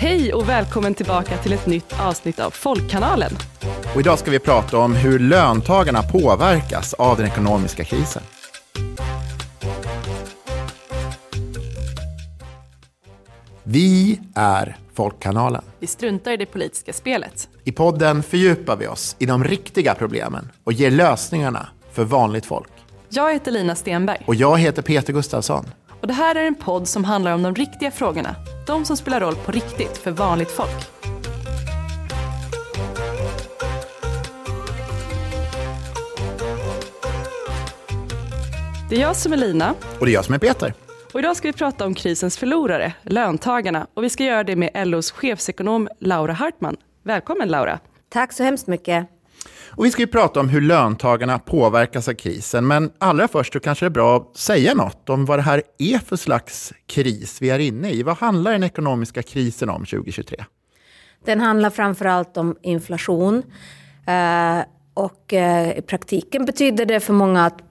Hej och välkommen tillbaka till ett nytt avsnitt av Folkkanalen. Och idag ska vi prata om hur löntagarna påverkas av den ekonomiska krisen. Vi är Folkkanalen. Vi struntar i det politiska spelet. I podden fördjupar vi oss i de riktiga problemen och ger lösningarna för vanligt folk. Jag heter Lina Stenberg. Och jag heter Peter Gustafsson. Och det här är en podd som handlar om de riktiga frågorna. De som spelar roll på riktigt för vanligt folk. Det är jag som är Lina. Och det är jag som är Peter. Och idag ska vi prata om krisens förlorare, löntagarna. Och vi ska göra det med LOs chefsekonom Laura Hartman. Välkommen Laura. Tack så hemskt mycket. Och vi ska ju prata om hur löntagarna påverkas av krisen, men allra först så kanske det är bra att säga något om vad det här är för slags kris vi är inne i. Vad handlar den ekonomiska krisen om 2023? Den handlar framför allt om inflation. Eh, och eh, i praktiken betyder det för många att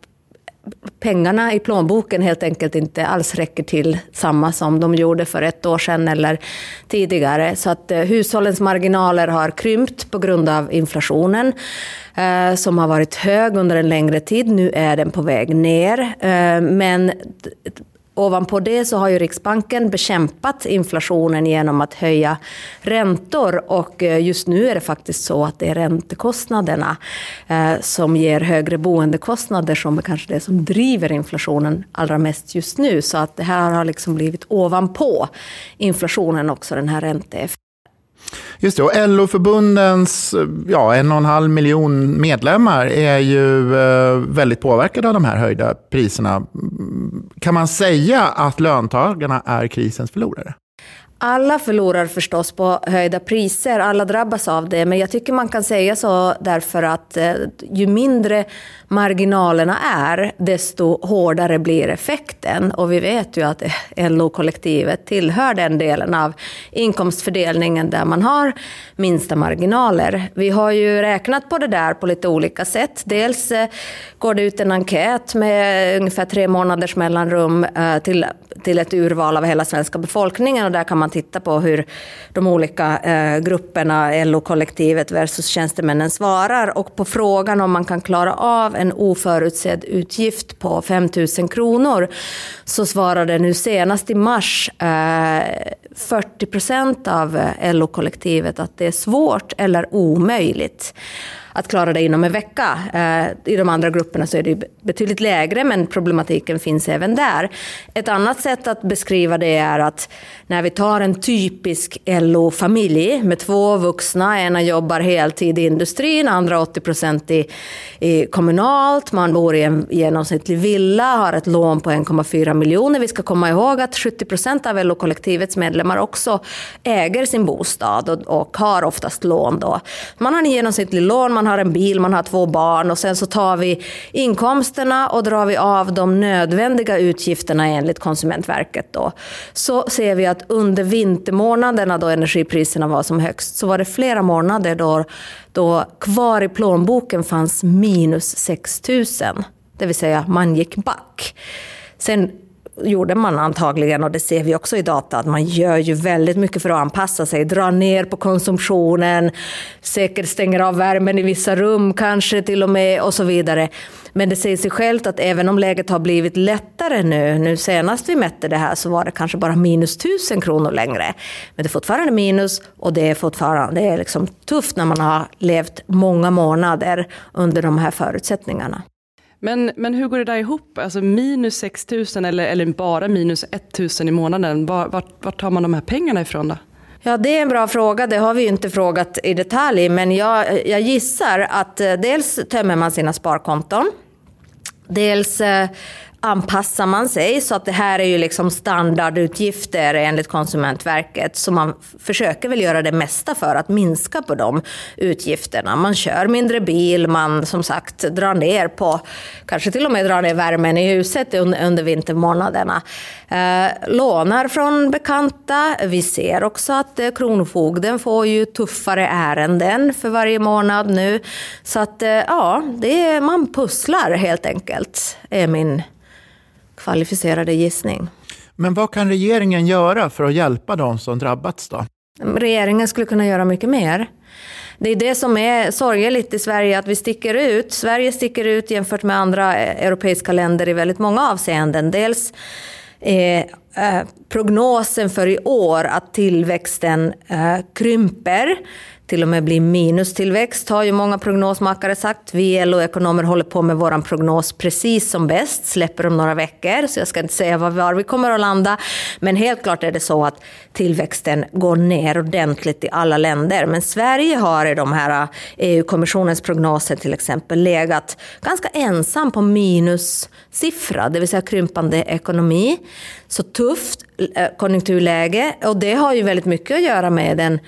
pengarna i plånboken helt enkelt inte alls räcker till samma som de gjorde för ett år sedan eller tidigare. Så att eh, hushållens marginaler har krympt på grund av inflationen eh, som har varit hög under en längre tid. Nu är den på väg ner. Eh, men Ovanpå det så har ju Riksbanken bekämpat inflationen genom att höja räntor och eh, just nu är det faktiskt så att det är räntekostnaderna eh, som ger högre boendekostnader som är kanske det som driver inflationen allra mest just nu. Så att det här har liksom blivit ovanpå inflationen också, den här ränteeffekten. Just det, och LO-förbundens ja, en och en halv miljon medlemmar är ju eh, väldigt påverkade av de här höjda priserna. Mm, kan man säga att löntagarna är krisens förlorare? Alla förlorar förstås på höjda priser, alla drabbas av det, men jag tycker man kan säga så därför att eh, ju mindre marginalerna är, desto hårdare blir effekten. Och vi vet ju att eh, LO-kollektivet tillhör den delen av inkomstfördelningen där man har minsta marginaler. Vi har ju räknat på det där på lite olika sätt. Dels eh, går det ut en enkät med ungefär tre månaders mellanrum till, till ett urval av hela svenska befolkningen och där kan man tittar på hur de olika eh, grupperna, LO-kollektivet versus tjänstemännen svarar och på frågan om man kan klara av en oförutsedd utgift på 5 000 kronor så svarade nu senast i mars eh, 40 procent av eh, LO-kollektivet att det är svårt eller omöjligt att klara det inom en vecka. Eh, I de andra grupperna så är det betydligt lägre, men problematiken finns även där. Ett annat sätt att beskriva det är att när vi tar en typisk LO-familj med två vuxna, ena jobbar heltid i industrin, andra 80 procent i, i kommunalt, man bor i en genomsnittlig villa, har ett lån på 1,4 miljoner. Vi ska komma ihåg att 70 procent av LO-kollektivets medlemmar också äger sin bostad och, och har oftast lån. Då. Man har en genomsnittlig lån, man har en bil, man har två barn och sen så tar vi inkomsterna och drar vi av de nödvändiga utgifterna enligt Konsumentverket. Då. Så ser vi att under vintermånaderna då energipriserna var som högst så var det flera månader då, då kvar i plånboken fanns minus 6 000. Det vill säga man gick back. Sen gjorde man antagligen, och det ser vi också i data, att man gör ju väldigt mycket för att anpassa sig, dra ner på konsumtionen, säkert stänger av värmen i vissa rum kanske till och med och så vidare. Men det säger sig självt att även om läget har blivit lättare nu, nu senast vi mätte det här så var det kanske bara minus tusen kronor längre. Men det är fortfarande minus och det är fortfarande det är liksom tufft när man har levt många månader under de här förutsättningarna. Men, men hur går det där ihop? Alltså minus 6 000 eller, eller bara minus 1 000 i månaden. Vart, var tar man de här pengarna ifrån då? Ja, det är en bra fråga. Det har vi ju inte frågat i detalj. Men jag, jag gissar att eh, dels tömmer man sina sparkonton. Dels eh, anpassar man sig så att det här är ju liksom standardutgifter enligt Konsumentverket. Så man försöker väl göra det mesta för att minska på de utgifterna. Man kör mindre bil, man som sagt drar ner på, kanske till och med drar ner värmen i huset under vintermånaderna. Eh, lånar från bekanta. Vi ser också att eh, Kronofogden får ju tuffare ärenden för varje månad nu. Så att eh, ja, det är, man pusslar helt enkelt, är min kvalificerade gissning. Men vad kan regeringen göra för att hjälpa de som drabbats då? Regeringen skulle kunna göra mycket mer. Det är det som är sorgligt i Sverige, att vi sticker ut. Sverige sticker ut jämfört med andra europeiska länder i väldigt många avseenden. Dels eh, prognosen för i år att tillväxten eh, krymper till och med bli minustillväxt har ju många prognosmakare sagt. Vi LO-ekonomer håller på med vår prognos precis som bäst, släpper om några veckor, så jag ska inte säga var vi kommer att landa. Men helt klart är det så att tillväxten går ner ordentligt i alla länder. Men Sverige har i de här eh, e EU-kommissionens prognoser till exempel legat ganska ensam på minussiffra, det vill säga krympande ekonomi. Så tufft eh, konjunkturläge och det har ju väldigt mycket att göra med den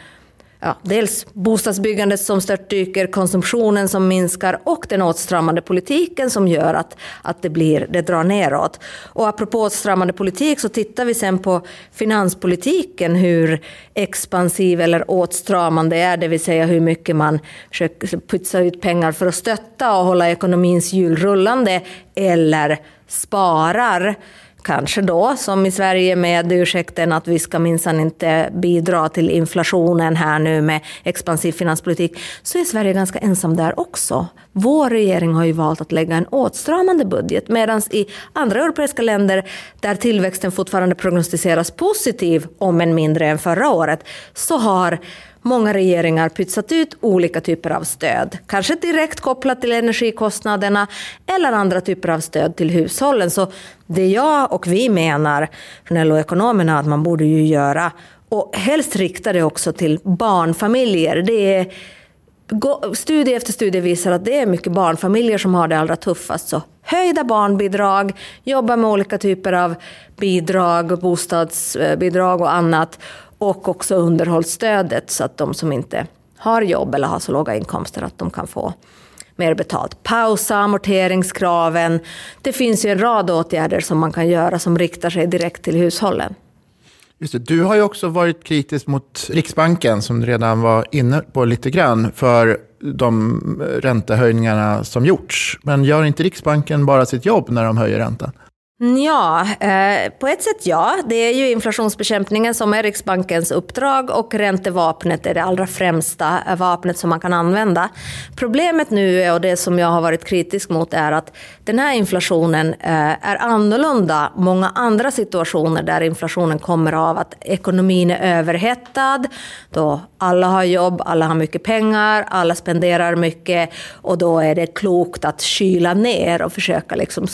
ja, dels bostadsbyggandet som störtdyker, konsumtionen som minskar och den åtstramande politiken som gör att, att det, blir, det drar neråt. Och apropå åtstramande politik så tittar vi sen på finanspolitiken, hur expansiv eller åtstramande är, det vill säga hur mycket man försöker putsa ut pengar för att stötta och hålla ekonomins hjul rullande eller sparar kanske då, som i Sverige med ursäkten att vi ska minsann inte bidra till inflationen här nu med expansiv finanspolitik, så är Sverige ganska ensam där också. Vår regering har ju valt att lägga en åtstramande budget, medan i andra europeiska länder där tillväxten fortfarande prognostiseras positiv, om än mindre än förra året, så har många regeringar pytsat ut olika typer av stöd. Kanske direkt kopplat till energikostnaderna eller andra typer av stöd till hushållen. Så det jag och vi menar från LO-ekonomerna att man borde ju göra och helst rikta det också till barnfamiljer. Det är, studie efter studie visar att det är mycket barnfamiljer som har det allra tuffast. Så höjda barnbidrag, jobba med olika typer av bidrag, bostadsbidrag eh, och annat och också underhållsstödet så att de som inte har jobb eller har så låga inkomster att de kan få mer betalt. Pausa amorteringskraven. Det finns ju en rad åtgärder som man kan göra som riktar sig direkt till hushållen. Just det. Du har ju också varit kritisk mot Riksbanken, som du redan var inne på lite grann, för de räntehöjningarna som gjorts. Men gör inte Riksbanken bara sitt jobb när de höjer räntan? Ja, eh, på ett sätt ja. Det är ju inflationsbekämpningen som är Riksbankens uppdrag och räntevapnet är det allra främsta eh, vapnet som man kan använda. Problemet nu, och det som jag har varit kritisk mot, är att den här inflationen eh, är annorlunda många andra situationer där inflationen kommer av att ekonomin är överhettad, då alla har jobb, alla har mycket pengar, alla spenderar mycket och då är det klokt att kyla ner och försöka liksom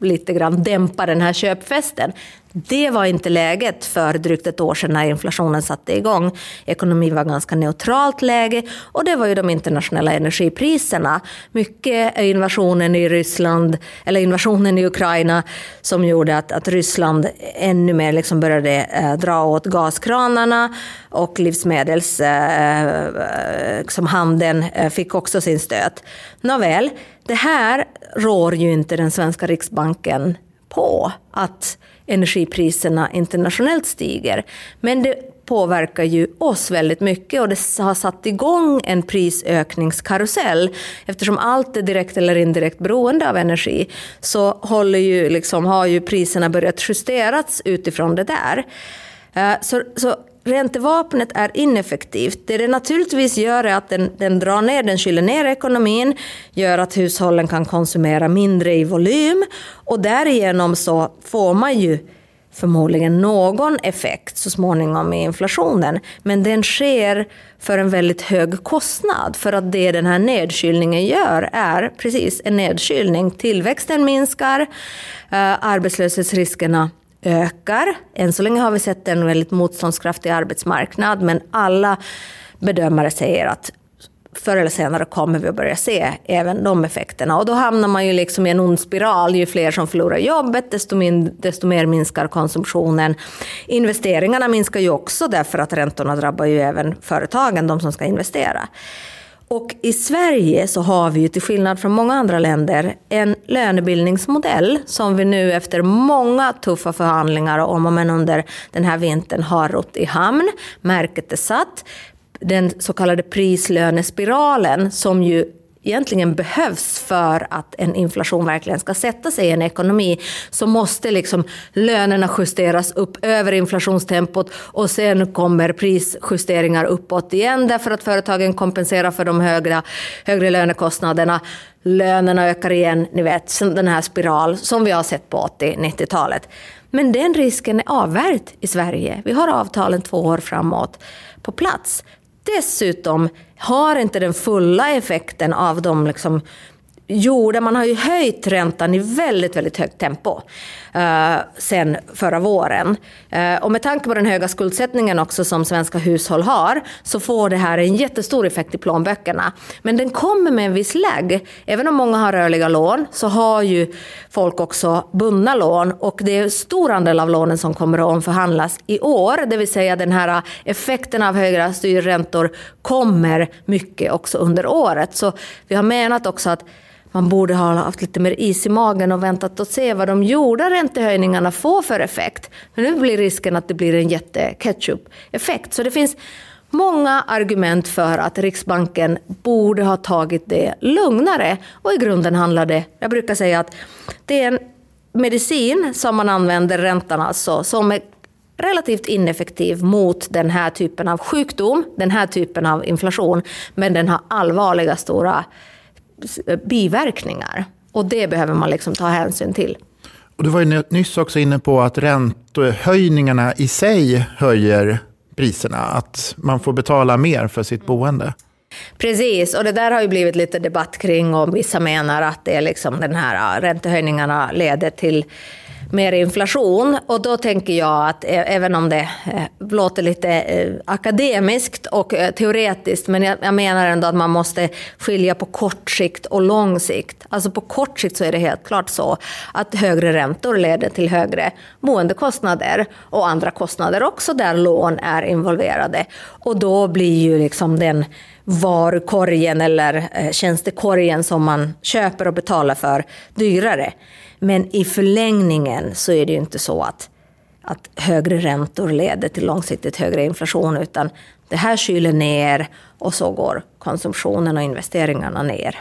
lite grann dämpa den här köpfesten. Det var inte läget för drygt ett år sedan när inflationen satte igång. Ekonomin var ganska neutralt läge och det var ju de internationella energipriserna. Mycket invasionen i Ryssland, eller invasionen i Ukraina som gjorde att, att Ryssland ännu mer liksom började eh, dra åt gaskranarna och livsmedelshandeln eh, eh, eh, fick också sin stöt. Nåväl, det här rår ju inte den svenska riksbanken på att energipriserna internationellt stiger. Men det påverkar ju oss väldigt mycket och det har satt igång en prisökningskarusell. Eftersom allt är direkt eller indirekt beroende av energi så håller ju, liksom, har ju priserna börjat justeras utifrån det där. Eh, så, så räntevapnet är ineffektivt. Det det naturligtvis gör är att den, den drar ner, den kyler ner ekonomin, gör att hushållen kan konsumera mindre i volym och därigenom så får man ju förmodligen någon effekt så småningom i inflationen. Men den sker för en väldigt hög kostnad. För att det den här nedkylningen gör är precis en nedkylning. Tillväxten minskar, eh, arbetslöshetsriskerna ökar. Än så länge har vi sett en väldigt motståndskraftig arbetsmarknad men alla bedömare säger att förr eller senare kommer vi att börja se även de effekterna. Och då hamnar man ju liksom i en ond spiral. Ju fler som förlorar jobbet, desto, min, desto mer minskar konsumtionen. Investeringarna minskar ju också därför att räntorna drabbar ju även företagen, de som ska investera. Och i Sverige så har vi ju till skillnad från många andra länder en lönebildningsmodell som vi nu efter många tuffa förhandlingar och om och men under den här vintern har rott i hamn. Märket är satt. Den så kallade prislönespiralen som ju egentligen behövs för att en inflation verkligen ska sätta sig i en ekonomi så måste liksom lönerna justeras upp över inflationstempot och sen kommer prisjusteringar uppåt igen därför att företagen kompenserar för de högre, högre lönekostnaderna. Lönerna ökar igen, ni vet, den här spiral som vi har sett på 80-90-talet. Men den risken är avvärjd i Sverige. Vi har avtalen två år framåt på plats. Dessutom har inte den fulla effekten av de liksom gjorde, man har ju höjt räntan i väldigt, väldigt högt tempo. Eh, sen förra våren. Eh, och med tanke på den höga skuldsättningen också som svenska hushåll har så får det här en jättestor effekt i plånböckerna. Men den kommer med en viss lägg. Även om många har rörliga lån så har ju folk också bundna lån och det är en stor andel av lånen som kommer att omförhandlas i år. Det vill säga den här effekten av högre styrräntor kommer mycket också under året. Så vi har menat också att man borde ha haft lite mer is i magen och väntat och se vad de gjorda räntehöjningarna får för effekt. Men nu blir risken att det blir en jätte-ketchup-effekt. Så det finns många argument för att Riksbanken borde ha tagit det lugnare. Och i grunden handlar det, jag brukar säga att det är en medicin som man använder, räntan alltså, som är relativt ineffektiv mot den här typen av sjukdom, den här typen av inflation, men den har allvarliga stora biverkningar. Och det behöver man liksom ta hänsyn till. Och du var ju nyss också inne på att räntehöjningarna i sig höjer priserna. Att man får betala mer för sitt boende. Precis, och det där har ju blivit lite debatt kring och vissa menar att det är liksom den här räntehöjningarna leder till mer inflation. Och då tänker jag att även om det låter lite akademiskt och teoretiskt, men jag menar ändå att man måste skilja på kort sikt och lång sikt. Alltså på kort sikt så är det helt klart så att högre räntor leder till högre boendekostnader och andra kostnader också där lån är involverade. Och då blir ju liksom den varukorgen eller eh, tjänstekorgen som man köper och betalar för dyrare. Men i förlängningen så är det ju inte så att, att högre räntor leder till långsiktigt högre inflation, utan det här kyler ner och så går konsumtionen och investeringarna ner.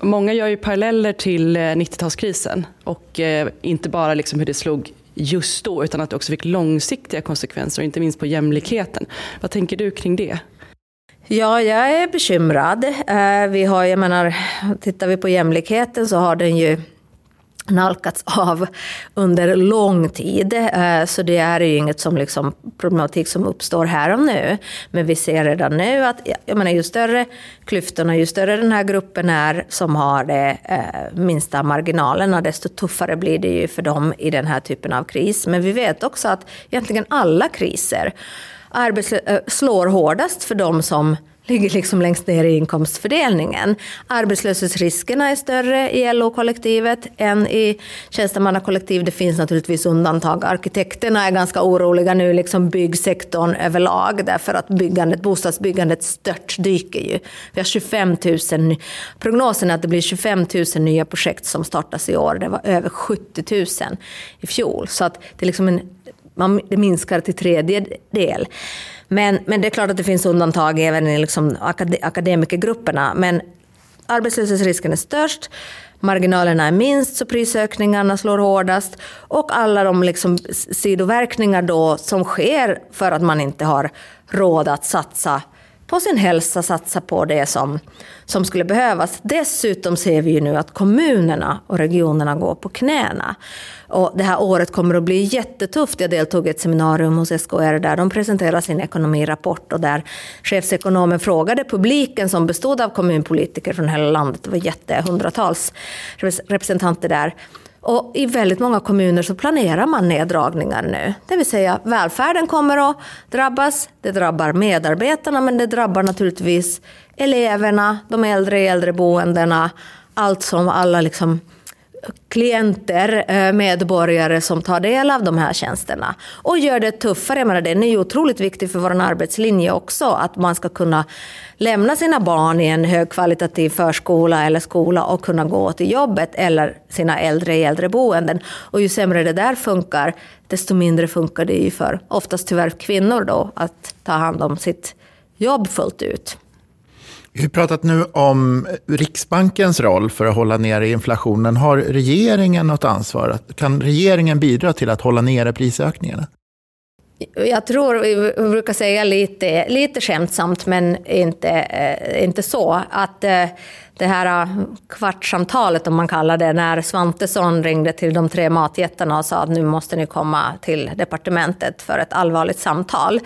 Många gör ju paralleller till eh, 90-talskrisen och eh, inte bara liksom hur det slog just då, utan att det också fick långsiktiga konsekvenser, inte minst på jämlikheten. Vad tänker du kring det? Ja, jag är bekymrad. Eh, vi har, jag menar, tittar vi på jämlikheten så har den ju nalkats av under lång tid. Eh, så det är ju inget som liksom problematik som uppstår här och nu. Men vi ser redan nu att jag menar, ju större klyftorna, ju större den här gruppen är som har de eh, minsta marginalerna, desto tuffare blir det ju för dem i den här typen av kris. Men vi vet också att egentligen alla kriser arbetslö- eh, slår hårdast för dem som ligger liksom längst ner i inkomstfördelningen. Arbetslöshetsriskerna är större i LO-kollektivet än i tjänstemannakollektiv. Det finns naturligtvis undantag. Arkitekterna är ganska oroliga nu, liksom byggsektorn överlag, därför att byggandet, bostadsbyggandet störtdyker ju. Vi har 25 000, prognosen är att det blir 25 000 nya projekt som startas i år. Det var över 70 000 i fjol. Så att det, är liksom en, man, det minskar till tredjedel. Men, men det är klart att det finns undantag även i liksom akad akademikergrupperna. Men arbetslöshetsrisken är störst, marginalerna är minst så prisökningarna slår hårdast och alla de liksom sidoverkningar då som sker för att man inte har råd att satsa på sin hälsa, satsa på det som, som skulle behövas. Dessutom ser vi ju nu att kommunerna och regionerna går på knäna. Och det här året kommer att bli jättetufft. Jag deltog i ett seminarium hos SKR där de presenterade sin ekonomirapport och där chefsekonomen frågade publiken som bestod av kommunpolitiker från hela landet, det var jätte, hundratals representanter där, och I väldigt många kommuner så planerar man neddragningar nu. Det vill säga välfärden kommer att drabbas. Det drabbar medarbetarna men det drabbar naturligtvis eleverna, de äldre i äldreboendena. Allt som alla liksom klienter, eh, medborgare som tar del av de här tjänsterna. Och gör det tuffare. Jag menar, den är ju otroligt viktig för vår arbetslinje också. Att man ska kunna lämna sina barn i en högkvalitativ förskola eller skola och kunna gå till jobbet eller sina äldre i äldreboenden. Och ju sämre det där funkar, desto mindre funkar det ju för oftast tyvärr kvinnor då att ta hand om sitt jobb fullt ut. Vi har pratat nu om Riksbankens roll för att hålla nere inflationen. Har regeringen något ansvar? Kan regeringen bidra till att hålla nere prisökningarna? Jag tror, vi brukar säga lite, lite skämtsamt, men inte, eh, inte så, att eh, det här äh, kvartssamtalet, om man kallar det, när Svantesson ringde till de tre matjättarna och sa att nu måste ni komma till departementet för ett allvarligt samtal.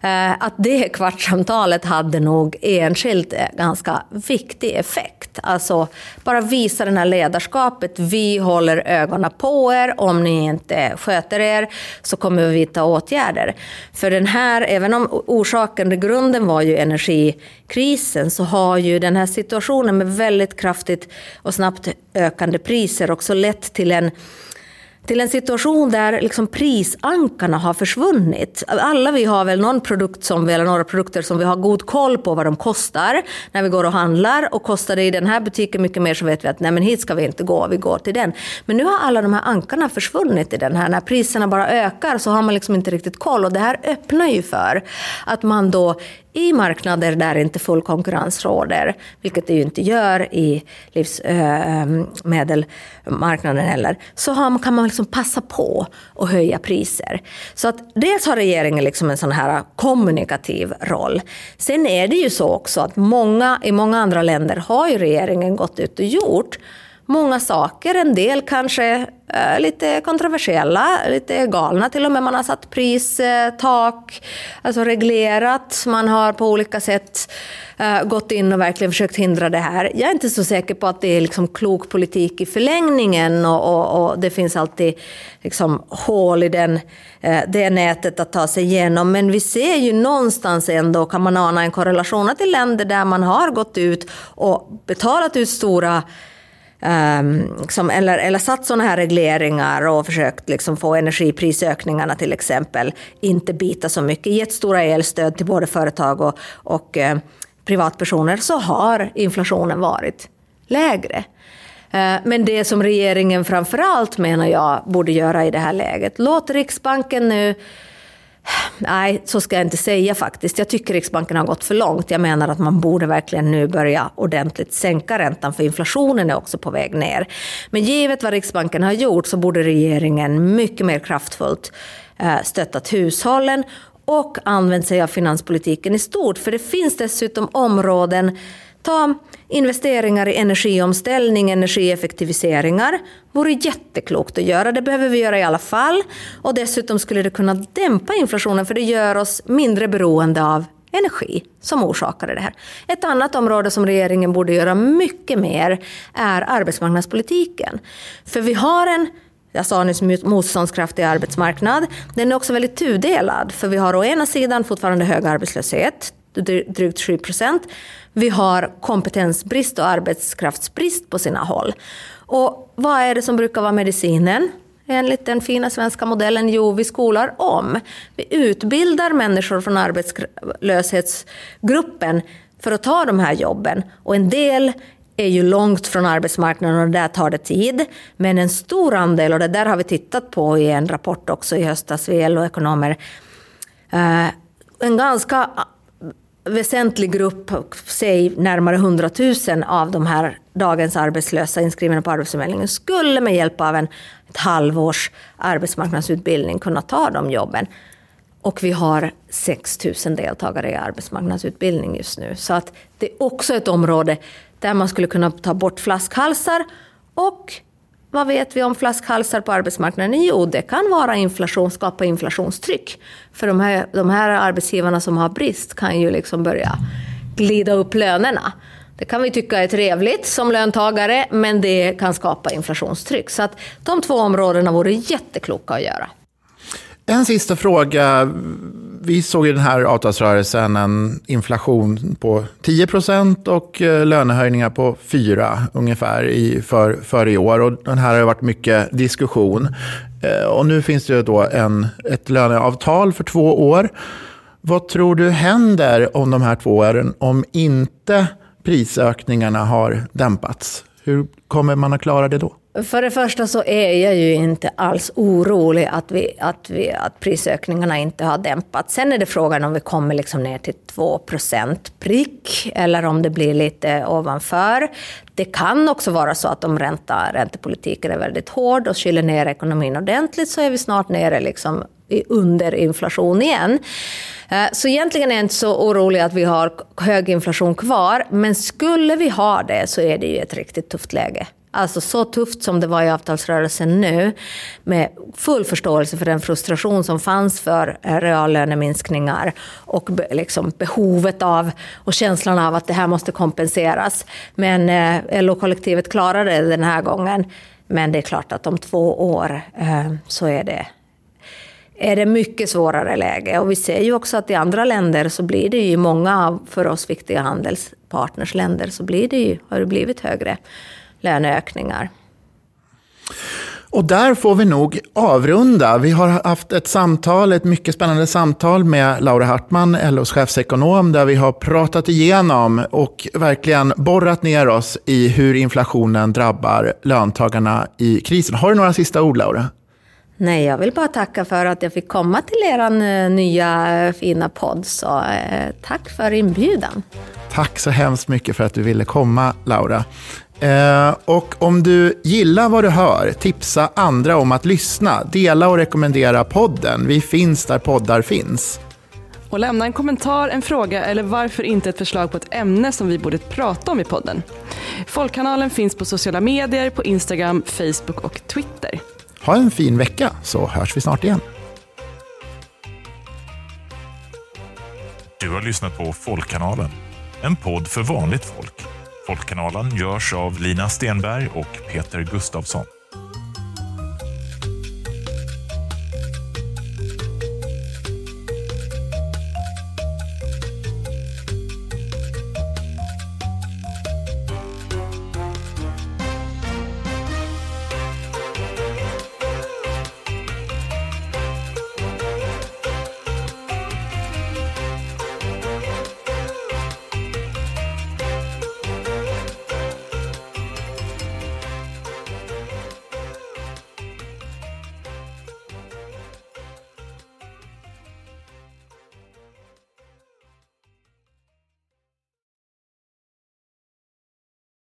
Äh, att det kvartssamtalet hade nog enskilt äh, ganska viktig effekt. Alltså bara visa det här ledarskapet. Vi håller ögonen på er. Om ni inte sköter er så kommer vi vidta åtgärder. För den här, även om orsaken, i grunden var ju energikrisen, så har ju den här situationen med väldigt kraftigt och snabbt ökande priser också lett till en till en situation där liksom prisankarna har försvunnit. Alla vi har väl någon produkt som vi, eller några produkter som vi har god koll på vad de kostar när vi går och handlar. Och kostar det i den här butiken mycket mer så vet vi att nej men hit ska vi inte gå, vi går till den. Men nu har alla de här ankarna försvunnit i den här. När priserna bara ökar så har man liksom inte riktigt koll. Och det här öppnar ju för att man då i marknader där inte full konkurrens råder, vilket det ju inte gör i livsmedelmarknaden ehm, äh, heller, så har, kan man liksom passa på att höja priser. Så att dels har regeringen liksom en sån här kommunikativ roll. Sen är det ju så också att många, i många andra länder har ju regeringen gått ut och gjort många saker. En del kanske eh, lite kontroversiella, lite galna till och med. Man har satt pristak, eh, alltså reglerat. Man har på olika sätt eh, gått in och verkligen försökt hindra det här. Jag är inte så säker på att det är liksom klok politik i förlängningen och, och, och det finns alltid liksom hål i den, eh, det nätet att ta sig igenom. Men vi ser ju någonstans ändå, kan man ana en korrelation till länder där man har gått ut och betalat ut stora Um, liksom, eller, eller satt sådana här regleringar och försökt liksom få energiprisökningarna till exempel inte bita så mycket, gett stora elstöd till både företag och, och eh, privatpersoner, så har inflationen varit lägre. Ehm, men det som regeringen framförallt menar jag borde göra i det här läget, låt Riksbanken nu Nej, så ska jag inte säga faktiskt. Jag tycker Riksbanken har gått för långt. Jag menar att man borde verkligen nu börja ordentligt sänka räntan, för inflationen är också på väg ner. Men givet vad Riksbanken har gjort så borde regeringen mycket mer kraftfullt eh, stöttat hushållen och använt sig av finanspolitiken i stort. För det finns dessutom områden Ta investeringar i energiomställning, energieffektiviseringar. vore jätteklokt att göra. Det behöver vi göra i alla fall. Och dessutom skulle det kunna dämpa inflationen för det gör oss mindre beroende av energi som orsakade det här. Ett annat område som regeringen borde göra mycket mer är arbetsmarknadspolitiken. För vi har en jag sa nyss motståndskraftig arbetsmarknad. Den är också väldigt tudelad. För vi har å ena sidan fortfarande hög arbetslöshet drygt 7 procent. Vi har kompetensbrist och arbetskraftsbrist på sina håll. Och vad är det som brukar vara medicinen? Enligt den fina svenska modellen, jo, vi skolar om. Vi utbildar människor från arbetslöshetsgruppen för att ta de här jobben. Och en del är ju långt från arbetsmarknaden och där tar det tid. Men en stor andel, och det där har vi tittat på i en rapport också i höstas, vi LO-ekonomer, eh, en ganska väsentlig grupp, säg närmare 100 000 av de här dagens arbetslösa inskrivna på Arbetsförmedlingen skulle med hjälp av en, ett halvårs arbetsmarknadsutbildning kunna ta de jobben. Och vi har 6 000 deltagare i arbetsmarknadsutbildning just nu. Så att det är också ett område där man skulle kunna ta bort flaskhalsar och vad vet vi om flaskhalsar på arbetsmarknaden? Jo, det kan vara inflation, skapa inflationstryck. För de här, de här arbetsgivarna som har brist kan ju liksom börja glida upp lönerna. Det kan vi tycka är trevligt som löntagare, men det kan skapa inflationstryck. Så att de två områdena vore jättekloka att göra. En sista fråga. Vi såg i den här avtalsrörelsen en inflation på 10 procent och eh, lönehöjningar på 4 ungefär i, för, för i år. Och den här har varit mycket diskussion. Eh, och nu finns det då en, ett löneavtal för två år. Vad tror du händer om de här två åren om inte prisökningarna har dämpats? Hur kommer man att klara det då? För det första så är jag ju inte alls orolig att, vi, att, vi, att prisökningarna inte har dämpats. Sen är det frågan om vi kommer liksom ner till 2 prick eller om det blir lite ovanför. Det kan också vara så att om ränta, räntepolitiken är väldigt hård och kyler ner ekonomin ordentligt så är vi snart nere liksom under inflation igen. Eh, så egentligen är jag inte så orolig att vi har hög inflation kvar, men skulle vi ha det så är det ju ett riktigt tufft läge. Alltså så tufft som det var i avtalsrörelsen nu, med full förståelse för den frustration som fanns för eh, reallöneminskningar och liksom behovet av och känslan av att det här måste kompenseras. Men eh, LO-kollektivet klarade det den här gången. Men det är klart att om två år eh, så är det är det mycket svårare läge. Och vi ser ju också att i andra länder så blir det ju, många av för oss viktiga handelspartnersländer, så blir det ju, har det blivit högre löneökningar. Och där får vi nog avrunda. Vi har haft ett samtal, ett mycket spännande samtal med Laura Hartman, LOs chefsekonom, där vi har pratat igenom och verkligen borrat ner oss i hur inflationen drabbar löntagarna i krisen. Har du några sista ord, Laura? Nej, jag vill bara tacka för att jag fick komma till er eh, nya eh, fina podd. Så eh, tack för inbjudan. Tack så hemskt mycket för att du ville komma, Laura. Eh, och om du gillar vad du hör, tipsa andra om att lyssna. Dela och rekommendera podden. Vi finns där poddar finns. Och lämna en kommentar, en fråga eller varför inte ett förslag på ett ämne som vi borde prata om i podden. Folkkanalen finns på sociala medier, på Instagram, Facebook och Twitter. Ha en fin vecka så hörs vi snart igen. Du har lyssnat på Folkkanalen, en podd för vanligt folk. Folkkanalen görs av Lina Stenberg och Peter Gustavsson.